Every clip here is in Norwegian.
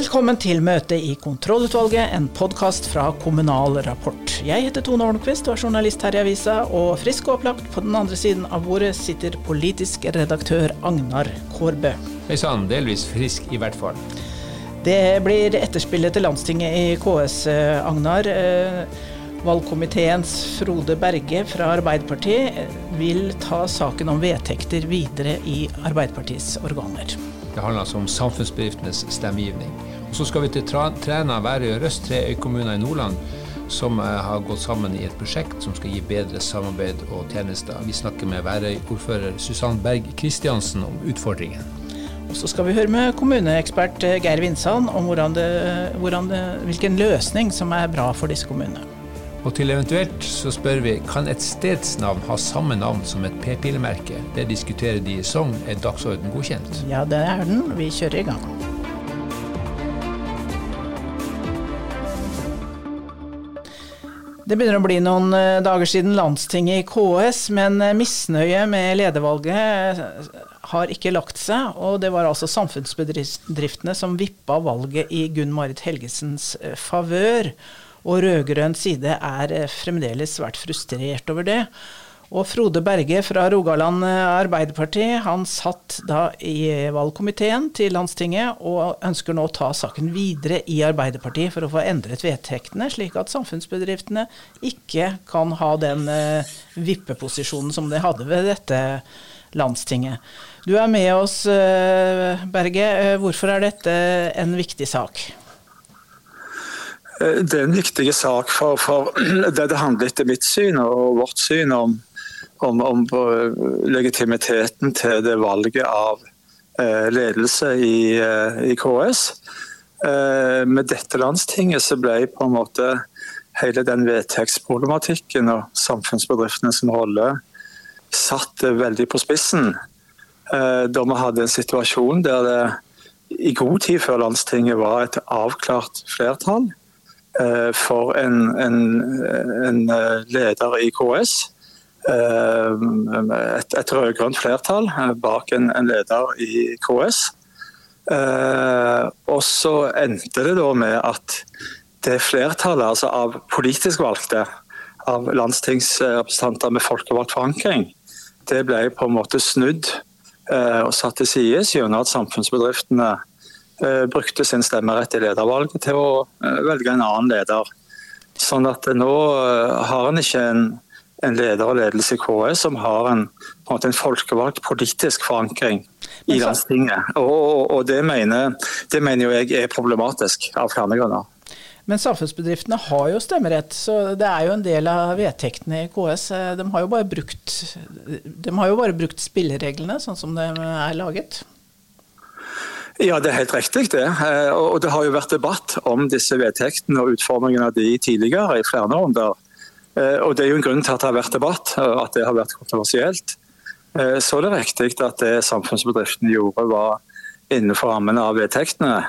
Velkommen til møte i kontrollutvalget, en podkast fra Kommunal Rapport. Jeg heter Tone Holmquist og er journalist her i avisa, og frisk og opplagt på den andre siden av bordet sitter politisk redaktør Agnar Kårbø. Hei sann, delvis frisk i hvert fall. Det blir etterspillet til landstinget i KS, eh, Agnar. Eh, valgkomiteens Frode Berge fra Arbeiderpartiet vil ta saken om vedtekter videre i Arbeiderpartiets organer. Det handler altså om samfunnsbedriftenes stemmegivning. Og så skal vi til Træna, Værøy og Røst, tre øykommuner i Nordland, som eh, har gått sammen i et prosjekt som skal gi bedre samarbeid og tjenester. Vi snakker med Værøy-ordfører Susann Berg Kristiansen om utfordringen. Og så skal vi høre med kommuneekspert eh, Geir Vinsand om hvordan det, hvordan det, hvilken løsning som er bra for disse kommunene. Og til eventuelt så spør vi kan et stedsnavn ha samme navn som et p-pillemerke. Det diskuterer de i Sogn. Er dagsorden godkjent? Ja, det er den. Vi kjører i gang. Det begynner å bli noen eh, dager siden landstinget i KS, men eh, misnøye med ledervalget eh, har ikke lagt seg. Og det var altså samfunnsbedriftene som vippa valget i Gunn Marit Helgesens favør. Og rød-grønn side er eh, fremdeles svært frustrert over det. Og Frode Berge fra Rogaland eh, Arbeiderparti han satt da i valgkomiteen til landstinget og ønsker nå å ta saken videre i Arbeiderpartiet for å få endret vedtektene, slik at samfunnsbedriftene ikke kan ha den uh, vippeposisjonen som de hadde ved dette landstinget. Du er med oss, Berge. Hvorfor er dette en viktig sak? Eh, det er en viktig sak, for, for det, det handler etter mitt syn og vårt syn om, om, om legitimiteten til det valget av eh, ledelse i, eh, i KS. Eh, med dette landstinget så ble på en måte hele den vedtektsproblematikken og samfunnsbedriftenes holder, satt veldig på spissen. Eh, da vi hadde en situasjon der det i god tid før landstinget var et avklart flertall Eh, for en, en, en, eh, leder i KS. Eh, et, et rød-grønt flertall bak en, en, leder i KS. Og så endte det da med at det flertallet, altså av politisk valgte, av landstingsrepresentanter med folkevalgt forankring, det ble på en måte snudd og satt til side gjennom at samfunnsbedriftene Eh, brukte sin stemmerett i ledervalget til å eh, velge en annen leder. Sånn at nå eh, har en ikke en, en leder og ledelse i KS som har en, en, en folkevalgt politisk forankring i landstinget. Og, og det, mener, det, mener, jo jeg er problematisk av flere grunner. Men samfunnsbedriftene har jo stemmerett, så det er jo en del av vedtektene i KS. De har jo bare brukt, de har jo bare brukt spillereglene sånn som de er laget. Ja, det er helt riktig det. Eh, og det har jo vært debatt om disse vedtektene og utformingen av de tidligere i flere runder. Eh, og det er jo en grunn til at det har vært debatt, og at det har vært kontroversielt. Så så er det riktig at det samfunnsbedriftene gjorde var innenfor rammene av vedtektene.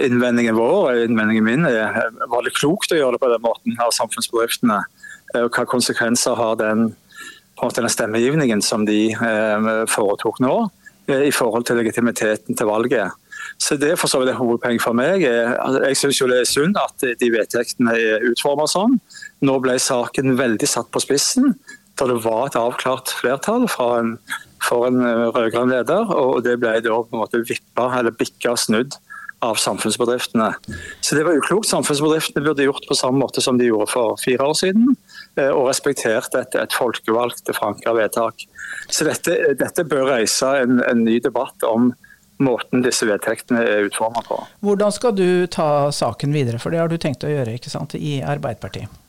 Innvendingen vår innvendingen min er var det klokt å gjøre det på den måten av samfunnsbedriftene. Og hva konsekvenser har den, den stemmegivningen som de foretok nå? Eh, i forhold til legitimiteten til valget. Så Det er for så vidt et hovedpoeng for meg. Altså, jeg syns det er synd at de vedtektene er utformet sånn. Nå ble saken veldig satt på spissen, da det var et avklart flertall en, for en eh, rød-grønn leder. Og det ble da på en måte vippa eller bikka snudd av samfunnsbedriftene. Så det var uklokt. Samfunnsbedriftene burde gjort på samme måte som de gjorde for fire år siden, eh, og respektert et, et folkevalgt forankra vedtak. Så dette, dette bør reise en, en, ny debatt om måten disse vedtektene er utformet på. Hvordan skal du ta saken videre, for det har du tenkt å gjøre ikke sant, i Arbeiderpartiet?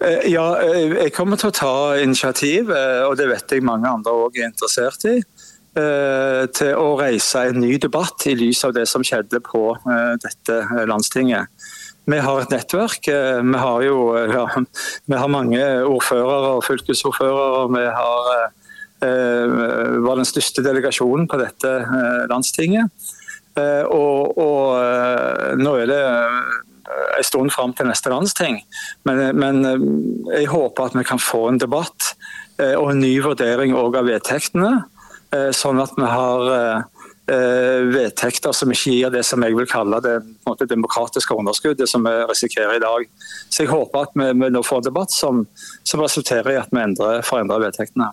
Eh, ja, eh, jeg kommer til å ta initiativ, eh, og det vet jeg mange andre òg er interessert i. Til å reise en ny debatt i lys av det som skjedde på dette landstinget. Vi har et nettverk. Eh, vi har jo eh, ja, vi har mange ordførere og fylkesordførere. Vi har, eh, var den største delegasjonen på dette landstinget. Og, og nå er det en stund fram til neste landsting. Men, men, jeg håper at vi kan få en debatt og en ny vurdering av vedtektene. Sånn at vi har eh, vedtekter som ikke gir det som jeg vil kalle det måte, demokratiske underskuddet som vi risikerer i dag. Så jeg håper at vi, vi nå får en debatt som, som, resulterer i at vi endrer, forandrer vedtektene.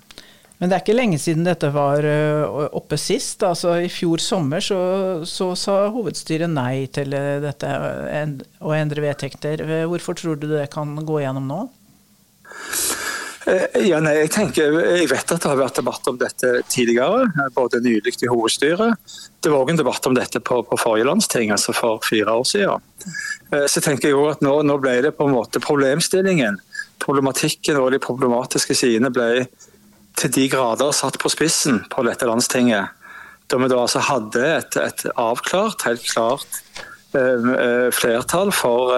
Men det er ikke lenge siden dette var oppe sist. Altså I fjor sommer så, så sa hovedstyret nei til dette å endre vedtekter. Hvorfor tror du det kan gå gjennom nå? Eh, ja, nei, jeg, tenker, jeg vet at det har vært debatt om dette tidligere, både nylig i hovedstyret. Det var òg en debatt om dette på, på, forrige landsting, altså for fire år siden. Eh, så tenker jeg også at nå, nå, ble det på en måte problemstillingen, problematikken og de problematiske sidene ble til de grader satt på spissen på dette landstinget. Da vi da altså hadde et, et avklart, helt klart eh, flertall for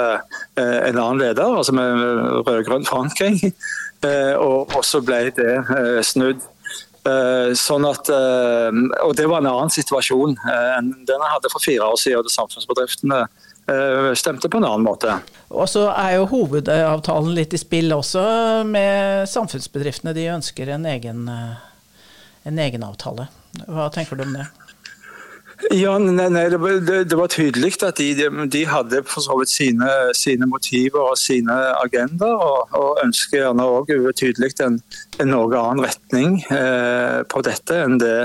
en annen leder, altså med rød-grønn forankring. Eh, og, så ble det eh, snudd. Eh, sånn at, og Det var en annen situasjon enn den jeg hadde for fire år siden. og Samfunnsbedriftene stemte på en annen måte. Og så er jo hovedavtalen litt i spill også med samfunnsbedriftene. De ønsker en egen, en egen avtale. Hva tenker du om det? Ja, nei, nei det, det, det, var tydelig at de, de hadde sine, sine, motiver og sine agendaer, og, og ønsker gjerne òg tydelig en, en, noe annen retning eh, på dette enn det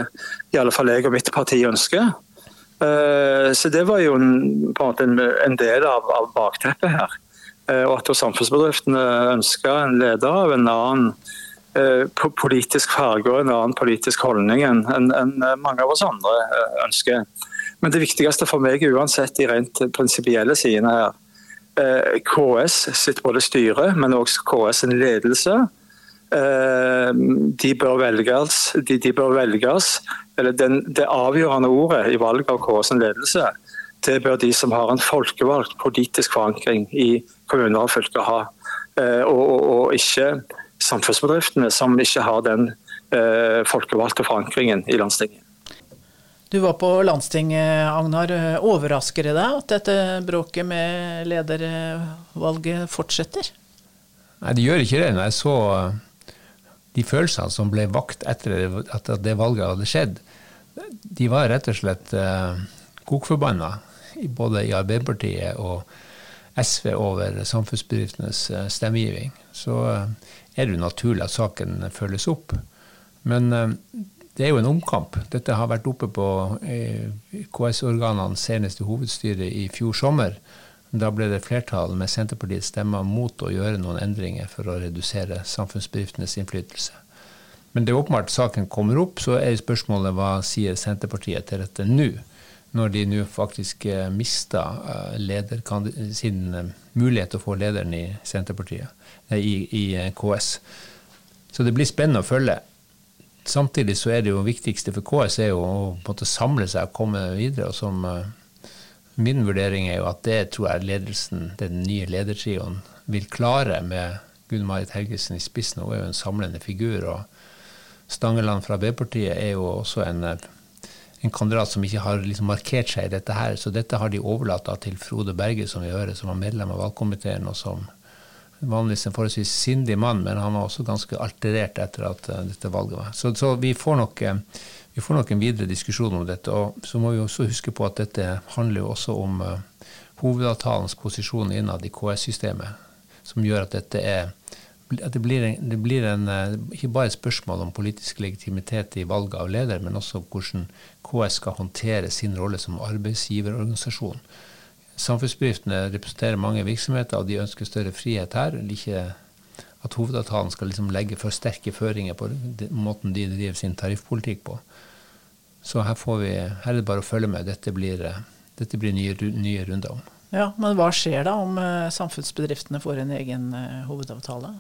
i alle fall jeg og mitt parti ønsker. Eh, så det var jo en, en, en, del av, av bakteppet her. Eh, og at samfunnsbedriftene ønsker en leder av en annen politisk farge og en annen politisk holdning enn en, mange av oss andre eh, ønsker. Men det viktigste for meg uansett de rent prinsipielle sidene her, eh, KS sitt både styre, men også KS sin ledelse, de bør velges. De, de bør velges eller den, Det avgjørende ordet i valget av KS sin ledelse, det bør de som har en folkevalgt politisk forankring i kommuner og fylker ha. Og, og, og ikke samfunnsbedriftene som ikke har den eh, folkevalgte forankringen i landstinget. Du var på landstinget, Agnar. Overrasker det deg at dette bråket med ledervalget fortsetter? Nei, det gjør ikke det. Når jeg så eh, de følelsene som ble vakt etter at det valget hadde skjedd, de var rett og slett eh, kokforbanna, både i Arbeiderpartiet og SV over samfunnsbedriftenes eh, stemmegiving. Så eh, er det jo naturlig at saken følges opp. Men eh, det er jo en omkamp. Dette har vært oppe på eh, KS-organene senest i hovedstyret i fjor sommer. Da ble det flertall med Senterpartiets stemmer mot å gjøre noen endringer for å redusere samfunnsbedriftenes innflytelse. Men det er åpenbart saken kommer opp, så er spørsmålet hva sier Senterpartiet til dette nå? Når de nå faktisk eh, mista sin mulighet til å få lederen i Senterpartiet i, i eh, KS. Så det blir spennende å følge. Samtidig så er det jo viktigste for KS er jo å måtte samle seg og komme videre. og som Min vurdering er jo at det tror jeg ledelsen, den nye ledertrioen, vil klare med Gunn Marit Helgesen i spissen. Hun er jo en samlende figur. og Stangeland fra Arbeiderpartiet er jo også en, eh, en kandidat som ikke har liksom markert seg i dette her. Så dette har de overlatt til Frode Berge, som vi hører, som var medlem av valgkomiteen, og som vanligvis en forholdsvis sindig mann, men han var også ganske alterert etter at uh, dette valget var. Så, så vi, får nok, uh, vi, får nok, en videre diskusjon om dette. Og så må vi også huske på at dette handler jo også om uh, hovedavtalens posisjon innad i KS-systemet, som gjør at dette er at det blir, en, det blir en, ikke bare et spørsmål om politisk legitimitet i valget av leder, men også hvordan KS skal håndtere sin rolle som arbeidsgiverorganisasjon. Samfunnsbedriftene representerer mange virksomheter, og de ønsker større frihet her. Ikke at hovedavtalen skal liksom legge for sterke føringer på måten de driver sin tariffpolitikk på. Så her, vi, her er det bare å følge med. Dette blir, dette blir nye, nye, runder om. Ja, Men hva skjer da om eh, samfunnsbedriftene får en egen eh, hovedavtale?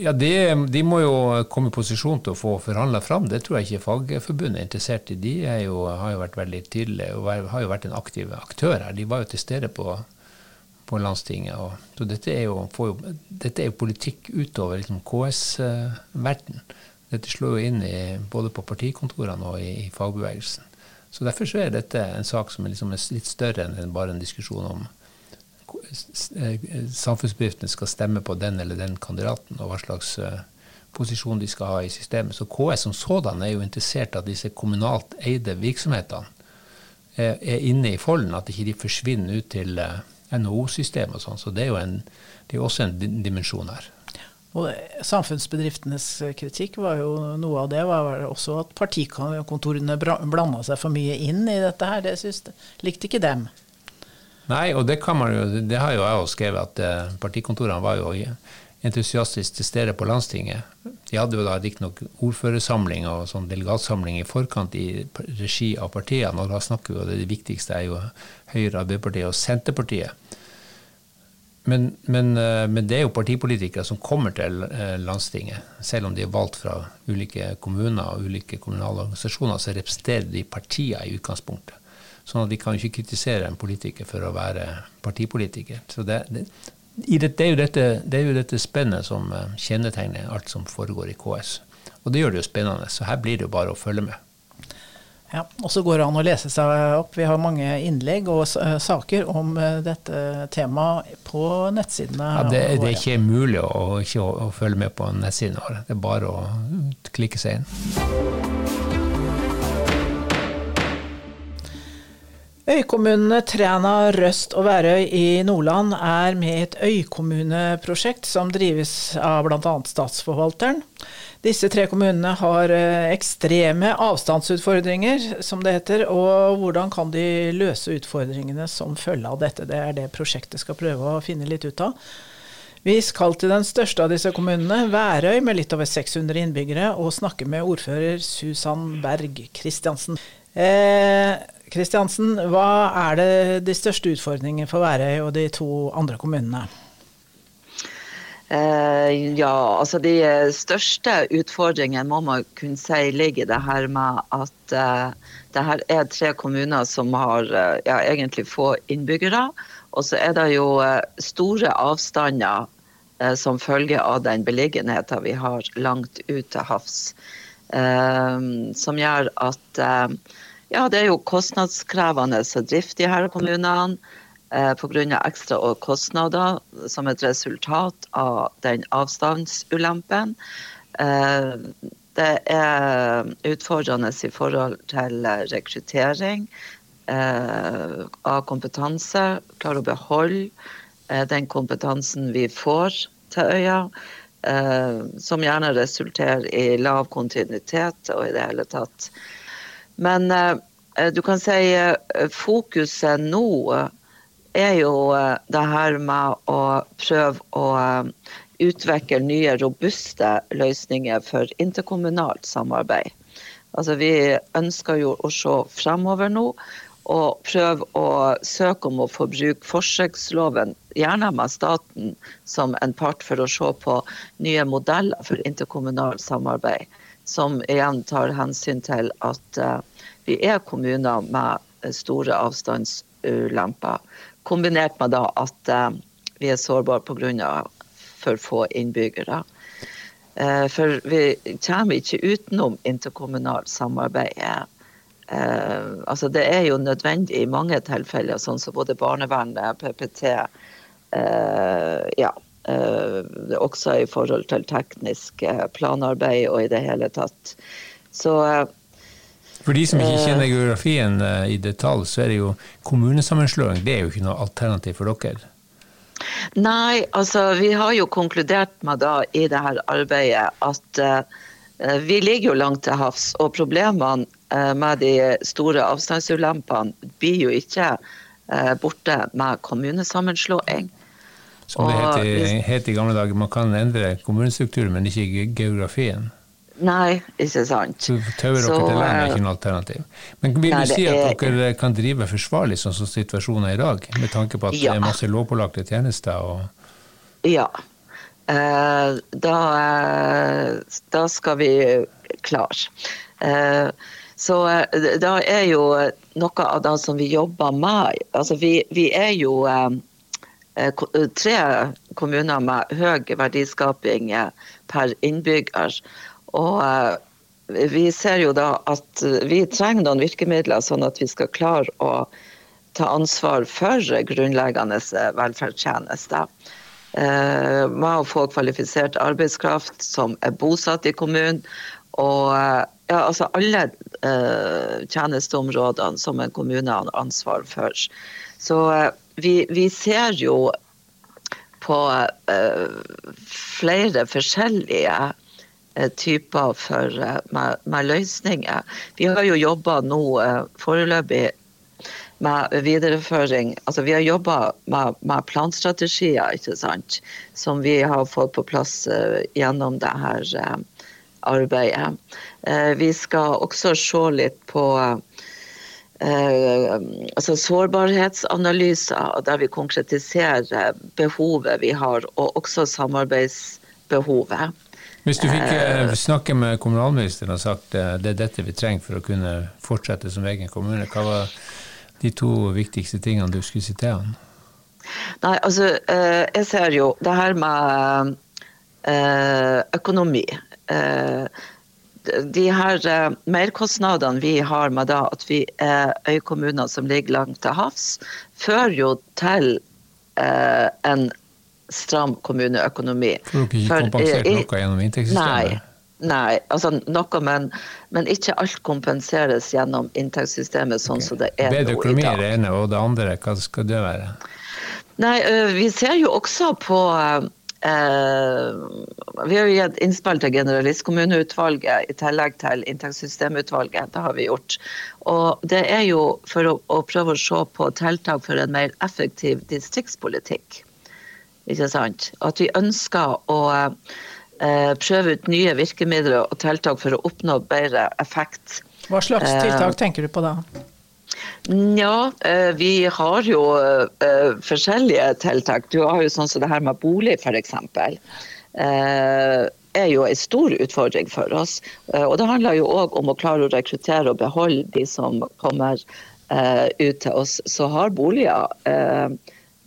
Ja, de, de, må jo komme i posisjon til å få forhandla fram. Det tror jeg ikke Fagforbundet er interessert i. De er jo, har jo vært veldig tydelige og har jo vært en aktiv aktør her. De var jo til stede på, på landstinget. Og, så dette er, jo, jo, dette er jo politikk utover liksom, KS-verden. Dette slår jo inn i, både på partikontorene og i, i fagbevegelsen. Så Derfor så er dette en sak som er, liksom, litt større enn bare en diskusjon om samfunnsbedriftene skal stemme på den eller den kandidaten, og hva slags, posisjon de skal ha i systemet. Så KS som sådan er jo interessert at disse kommunalt eide virksomhetene er, er inne i folden, at ikke de forsvinner ut til uh, NHO-systemet og sånn. Så det er jo en, det er også en dimensjon her. Og Samfunnsbedriftenes kritikk var jo noe av det var også at partikontorene blanda seg for mye inn i dette her. Det synes, likte ikke dem. Nei, og det jo, det har jo jeg også skrevet, at eh, partikontorene var jo entusiastisk til stede på landstinget. De hadde jo da riktignok ordførersamling og sånn delegatsamling i forkant i regi av partiene, og da snakker vi jo det viktigste er jo Høyre, Arbeiderpartiet og Senterpartiet. Men, men, eh, men, det er jo partipolitikere som kommer til eh, landstinget. Selv om de er valgt fra ulike kommuner og ulike kommunale organisasjoner, så representerer de partier i utgangspunktet. Sånn at vi kan ikke kritisere en politiker for å være partipolitiker. Så det, det, det, er, jo dette, det er jo dette spennet som eh, kjennetegner alt som foregår i KS. Og det gjør det jo spennende. Så her blir det jo bare å følge med. Ja, og så går det an å lese seg opp. Vi har mange innlegg og eh, saker om eh, dette temaet på nettsidene. Ja, det, det, er ikke mulig å, ikke å, å følge med på nettsidene våre. Det er bare å klikke seg inn. Øykommunene Træna, Røst og Værøy i Nordland er med i et øykommuneprosjekt som drives av bl.a. Statsforvalteren. Disse tre kommunene har eh, ekstreme avstandsutfordringer, som det heter. Og hvordan kan de løse utfordringene som følge av dette? Det er det prosjektet skal prøve å finne litt ut av. Vi skal til den største av disse kommunene, Værøy, med litt over 600 innbyggere, og snakke med ordfører Susann Berg Kristiansen. Eh, hva er det de største utfordringene for Værøy og de to andre kommunene? Eh, ja, altså de største utfordringene må man kunne si ligger i det her med at eh, det her er tre kommuner som har uh, ja, egentlig få innbyggere. Og så er det jo store avstander som følge av den beliggenheten vi har langt ut til havs. Som gjør at ja, det er jo kostnadskrevende å drifte de her kommunene eh, pga. ekstra kostnader som et resultat av den avstandsulempen. Eh, det er utfordrende i forhold til rekruttering eh, av kompetanse. Klare å beholde eh, den kompetansen vi får til øya. Eh, som gjerne resulterer i lav kontinuitet og i det hele tatt. Men eh, du kan si fokuset nå er jo eh, det her med å prøve å eh, utvikle nye, robuste løsninger for interkommunalt samarbeid. Altså, vi ønsker jo å se fremover nå og prøve å søke om å få bruke forsøksloven, gjerne med staten som en part, for å se på nye modeller for interkommunalt samarbeid. Som igjen tar hensyn til at uh, vi er kommuner med store avstandsulemper. Kombinert med at eh, vi er sårbare pga. for få innbyggere. Eh, for vi kommer ikke utenom interkommunalt samarbeid. Eh, altså det er jo nødvendig i mange tilfeller, sånn som både barnevernet, PPT ja, også i forhold til teknisk planarbeid og i det hele tatt. Så for de som ikke eh. kjenner geografien eh, i detalj, så er det jo kommunesammenslåing det er jo ikke noe alternativ for dere? Nei, altså vi har jo konkludert med da i det her arbeidet at uh, vi ligger jo langt til havs, og problemene uh, med de store avstandsulempene blir jo ikke uh, borte med kommunesammenslåing. Som det het i, het i gamle dager, man kan endre kommunestrukturen, men ikke geografien? Nei, ikke sant. Så tauer dere til land er ikke noe alternativ. Men vil nei, du si at er... dere kan drive forsvarlig sånn som situasjonen er i dag, med tanke på at ja. det er masse lovpålagte tjenester? Og... Ja. Eh, da, eh, da, skal vi klare. Eh, så eh, da er jo noe av det som vi jobber med Altså vi, vi er jo eh, eh, tre kommuner med høy verdiskaping per innbygger. Og eh, vi ser jo da at vi trenger noen virkemidler sånn at vi skal klare å ta ansvar for grunnleggende velferdstjenester. med å få kvalifisert arbeidskraft som er bosatt i kommunen. Og ja, altså alle tjenesteområdene som en kommune har ansvar for. Så vi, vi ser jo på flere forskjellige typer for, med, med, løsninger. Vi har jo jobba nå foreløpig med videreføring Altså vi har jobba med, med, planstrategier, ikke sant. Som vi har fått på plass uh, gjennom det her uh, arbeidet. Uh, vi skal også se litt på altså sårbarhetsanalyser, der vi konkretiserer behovet vi har, og også samarbeidsbehovet. Hvis du fikk snakke med kommunalministeren og sagt det er dette vi trenger for å kunne fortsette som egen kommune, hva var de to viktigste tingene du skulle si til han? Nei, altså, eh, jeg ser jo det her med eh, økonomi. Eh, de her merkostnadene vi har med da at vi er øykommuner som ligger langt til havs, fører jo til en stram kommuneøkonomi. Får dere ikke kompensert noe gjennom inntektssystemet? Nei. Nei, altså noe, men, men, ikke alt kompenseres gjennom inntektssystemet sånn okay. som det er Bedre økonomi er det ene, og det andre, hva skal det være? Nei, Vi ser jo også på eh, Vi har jo gitt innspill til generalistkommuneutvalget i tillegg til inntektssystemutvalget. Det har vi gjort. Og det er jo for å, å prøve å se på tiltak for en mer effektiv distriktspolitikk. Ikke sant? At vi ønsker å Eh, prøve ut nye virkemidler og tiltak for å oppnå bedre effekt. Hva slags eh, tiltak tenker du på da? Ja, eh, vi har jo forskjellige tiltak. Du har jo sånn som det her med bolig, f.eks. er jo en stor utfordring for oss. Og det handler jo òg om å klare å rekruttere og beholde de som kommer ut til oss Så har boliger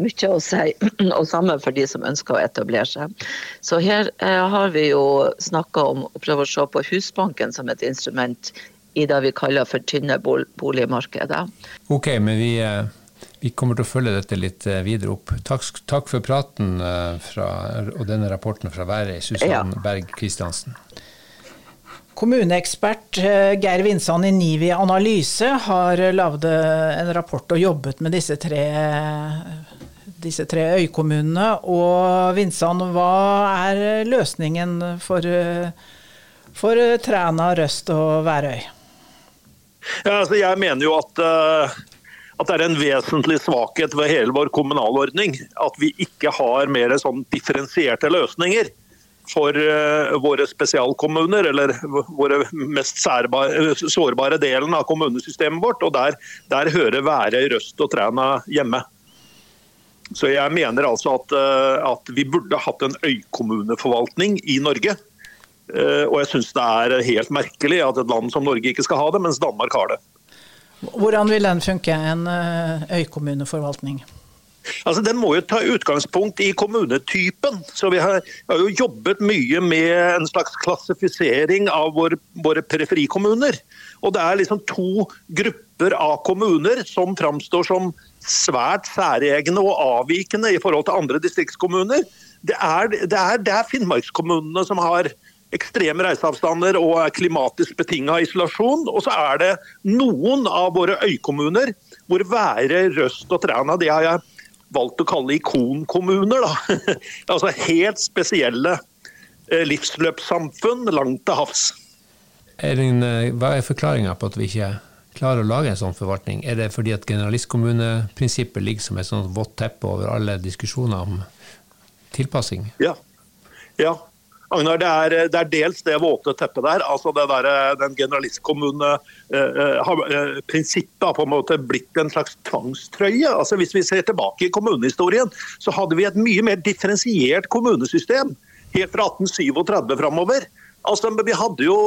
mye å si, og samme for de som ønsker å etablere seg. Så her eh, har vi jo snakka om å prøve å se på Husbanken som et instrument i det vi kaller for tynne boligmarkeder. Ok, men vi, eh, vi, kommer til å følge dette litt eh, videre opp. Takk, takk for praten eh, fra, og denne rapporten fra Værøy, Susann ja. Berg Kristiansen. Kommuneekspert Geir Vinsand i Nivi Analyse har lagd en rapport og jobbet med disse tre disse tre øykommunene. Og Vinsand, hva er løsningen for, for Træna, Røst og Værøy? Ja, altså jeg mener jo at, uh, at, det er en vesentlig svakhet ved hele vår kommunalordning. At vi ikke har mer sånn differensierte løsninger for uh, våre spesialkommuner, eller våre mest sårbare delen av kommunesystemet vårt. og Der, der hører Værøy, Røst og Træna hjemme. Så jeg mener altså at, uh, at vi burde hatt en øykommuneforvaltning i Norge. Eh, og jeg syns det er helt merkelig at et land som Norge ikke skal ha det, mens Danmark har det. Hvordan vil den funke, en eh, øykommuneforvaltning? Altså, Den må jo ta utgangspunkt i kommunetypen. Så Vi har, har jo jobbet mye med en slags klassifisering av våre, våre periferikommuner. Og Det er liksom to grupper av kommuner som framstår som svært særegne og avvikende i forhold til andre distriktskommuner. Det er, det er, det er Finnmarkskommunene som har ekstreme reiseavstander og klimatisk betinga isolasjon. Og så er det noen av våre øykommuner hvor Være, Røst og Træna det har jeg valgt å kalle ikonkommuner. Da. altså helt spesielle eh, livsløpssamfunn langt til havs. Elin, eh, hva er forklaringa på at vi ikke klarer å lage en sånn forvaltning? Er det fordi at generalistkommuneprinsippet ligger som et sånt vått teppe over alle diskusjoner om tilpassing? Ja. ja. Agnar, det er, det er, dels det våte teppet der. altså det der, Den generalistkommunen eh, har på en måte blitt en slags tvangstrøye. altså Hvis vi ser tilbake i kommunehistorien, så hadde vi et mye mer differensiert kommunesystem helt fra 1837 framover. Altså, vi hadde jo,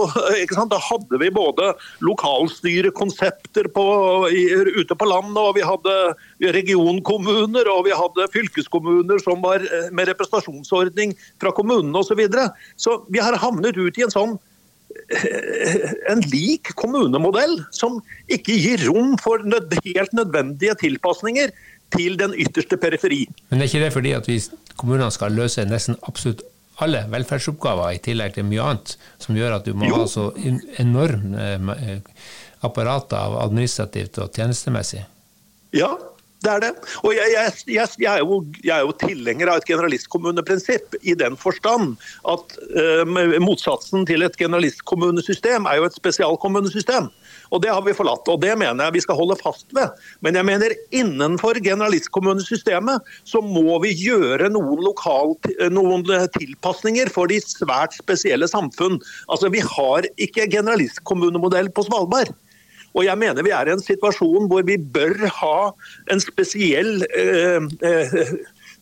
sant, Da hadde vi både lokalstyrekonsepter på, ute på landet, og vi hadde regionkommuner og vi hadde fylkeskommuner som var eh, med representasjonsordning fra kommunene osv. Så, videre. så vi har havnet ut i en sånn eh, en lik kommunemodell som ikke gir rom for helt nødvendige tilpasninger til den ytterste periferi. Men er ikke det fordi at vi kommunene skal løse nesten absolutt alle velferdsoppgaver i tillegg til mye annet, som gjør at du må jo. ha så enorme eh, apparater av administrativt og tjenestemessig? Ja, det er det. Og jeg, jeg, jeg, er jo, jeg, er jo, tilhenger av et generalistkommuneprinsipp i den forstand at uh, motsatsen til et generalistkommunesystem er jo et spesialkommunesystem. Og Det har vi forlatt, og det mener jeg vi skal holde fast ved. Men jeg mener innenfor generalistkommunesystemet så må vi gjøre noen, lokal, noen tilpasninger for de svært spesielle samfunn. Altså Vi har ikke generalistkommunemodell på Svalbard. Og jeg mener vi er i en situasjon hvor vi bør ha en spesiell eh, eh,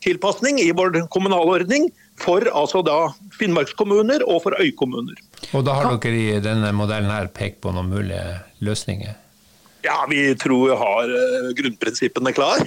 tilpasning i vår kommunale ordning for altså da Finnmarkskommuner og for øykommuner. Og da har dere i denne modellen her pekt på noen mulige løsninger? Ja, vi tror vi har uh, grunnprinsippene klar.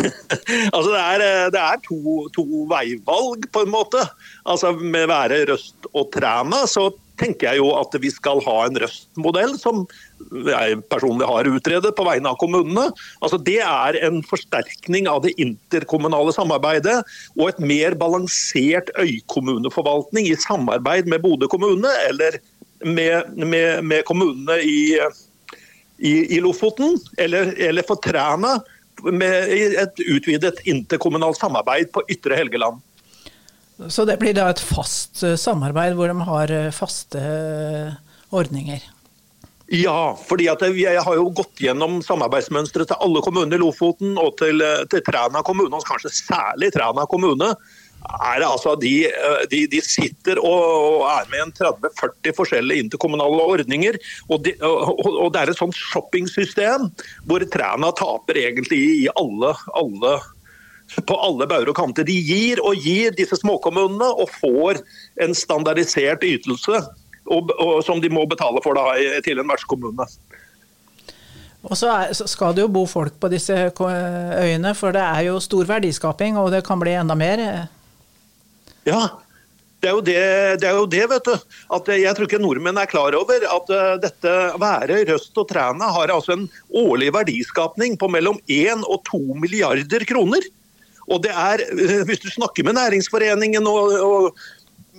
altså det er, eh, det er to, to, veivalg, på en måte. Altså Med være Røst og Træna så tenker jeg jo at vi skal ha en Røst-modell som jeg personlig har utredet på vegne av kommunene. Altså Det er en forsterkning av det interkommunale samarbeidet og et mer balansert øykommuneforvaltning i samarbeid med Bodø kommune eller med, med, med kommunene i, i, i, Lofoten, eller, eller for Træna med et utvidet interkommunalt samarbeid på Ytre Helgeland. Så det blir da et fast eh, samarbeid hvor de har eh, faste eh, ordninger? Ja, fordi jeg har jo gått gjennom samarbeidsmønsteret til alle kommuner i Lofoten og til, til Træna kommune, og kanskje særlig Træna kommune. Altså de, de, de, sitter og er med en 30-40 forskjellige interkommunale ordninger. Og, de, og, og, det er et sånt shoppingsystem hvor Træna taper egentlig i alle, alle på alle bauger og kanter. De gir og gir disse småkommunene og får en standardisert ytelse og, og, som de må betale for da, til en vertskommune. Og så, er, så, skal det jo bo folk på disse øyene, for det er jo stor verdiskaping, og det kan bli enda mer. Ja, det er, det, det er jo det, vet du. At jeg tror ikke nordmenn er klar over at uh, dette været, Røst og trærne har altså en årlig verdiskapning på mellom 1 og 2 milliarder kroner. Og det er, eh, Hvis du snakker med Næringsforeningen og, og,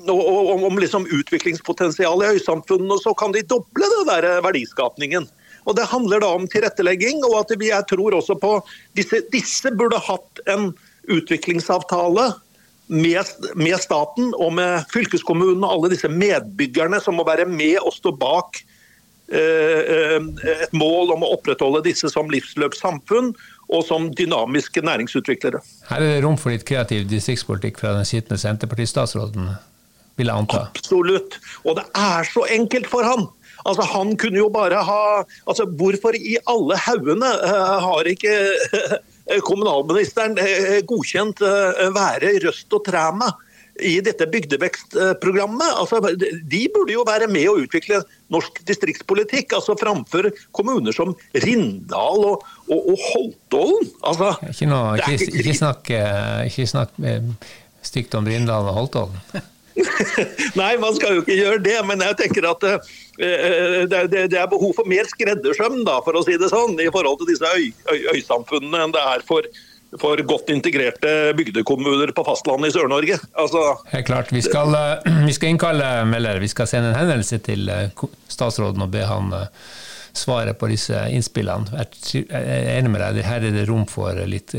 og om liksom utviklingspotensialet i øysamfunnene, så kan de doble det der eh, verdiskapningen. Og Det handler da om tilrettelegging, og at vi, jeg tror også på disse, disse burde hatt en utviklingsavtale med, med, staten og med fylkeskommunen og alle disse medbyggerne som må være med og stå bak eh, et mål om å opprettholde disse som livsløpssamfunn og som dynamiske næringsutviklere. Her er det rom for litt kreativ distriktspolitikk fra den sittende Senterpartistatsråden, vil jeg anta? Absolutt. Og det er så enkelt for han. Altså, han kunne jo bare ha altså, Hvorfor i alle haugene uh, har ikke uh, kommunalministeren uh, godkjent Være, Røst og Træna? i dette bygdevekstprogrammet. Altså, de burde jo være med å utvikle norsk distriktspolitikk, altså framfor kommuner som Rindal og, og, og Holtålen. Altså, ikke, noe, ikke, ikke, snakk, eh, ikke snakk eh, stygt om Rindal og Holtålen. Nei, man skal jo ikke gjøre det, men jeg tenker at uh, det, det, det, er behov for mer skreddersøm, da, for å si det sånn, i forhold til disse øy, øy, øysamfunnene enn det er for for godt integrerte bygdekommuner på fastlandet i Sør-Norge. Altså, Helt klart. Vi skal, eh, vi skal, innkalle Meller. Vi skal sende en henvendelse til eh, statsråden og be han eh, svare på disse innspillene. Jeg er enig med deg, her er det rom for litt,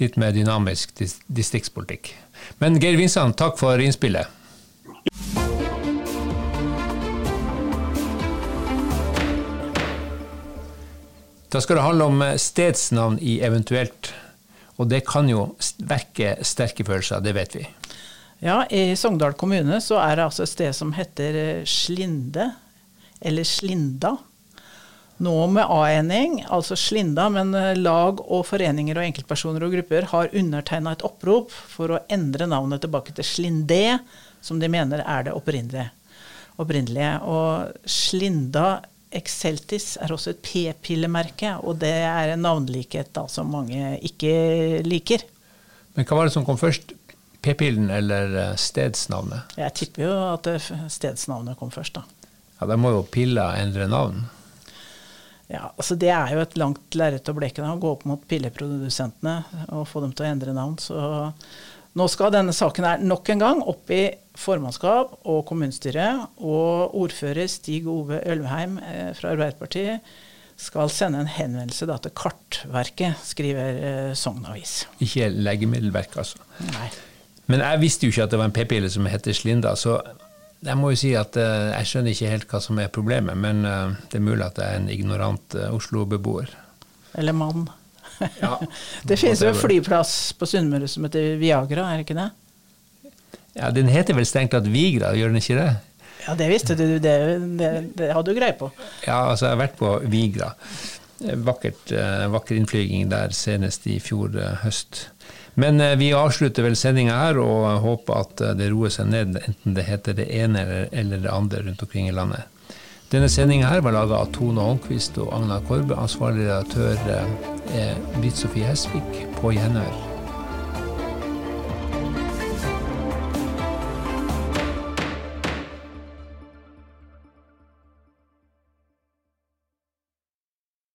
litt mer dynamisk distriktspolitikk. Men Geir Vinsand, takk for innspillet. Da skal det handle om stedsnavn i eventuelt og det kan jo vekke sterke følelser, det vet vi. Ja, i Sogndal kommune så er det altså et sted som heter eh, Slinde, eller Slinda. Nå med A-ending, altså Slinda, men eh, lag og foreninger og enkeltpersoner og grupper har undertegna et opprop for å endre navnet tilbake til Slindé, som de mener er det opprinnelige. opprinnelige. Og Slinda Exceltis er også et p-pillemerke, og det er en navnlikhet da, som mange ikke liker. Men hva var det som kom først? P-pillen eller eh, stedsnavnet? Jeg tipper jo at stedsnavnet kom først, da. Ja, Da må jo pilla endre navn? Ja, altså Det er jo et langt lerret å bleke. Å gå opp mot pilleprodusentene og få dem til å endre navn. Så nå skal denne saken her nok en gang opp i formannskap og kommunestyre. Og ordfører Stig Ove Ølvheim eh, fra Arbeiderpartiet skal sende en henvendelse da, til Kartverket, skriver eh, Sogn Avis. Ikke Legemiddelverket, altså. Nei. Men jeg visste jo ikke at det var en p-pille som heter Slinda, så jeg må jo si at uh, jeg skjønner ikke helt hva som er problemet, men uh, det er mulig at jeg er en ignorant uh, Oslo-beboer. Eller mann. Ja, det finnes jo en flyplass på Sunnmøre som heter Viagra, er det ikke det? Ja, Den heter vel strengt tatt Vigra, gjør den ikke det? Ja, det visste du. Det, det, det hadde du greie på. Ja, altså jeg har vært på Vigra. Vakkert, eh, vakker innflyging der senest i fjor eh, høst. Men eh, vi avslutter vel sendinga her og håper at eh, det roer seg ned, enten det heter det ene eller, det andre rundt omkring i landet. Denne sendinga her var laga av Tone Holmquist og Agnar Korbe. Ansvarlig redaktør eh, er Britt Sofie Hesvik. På gjenhør.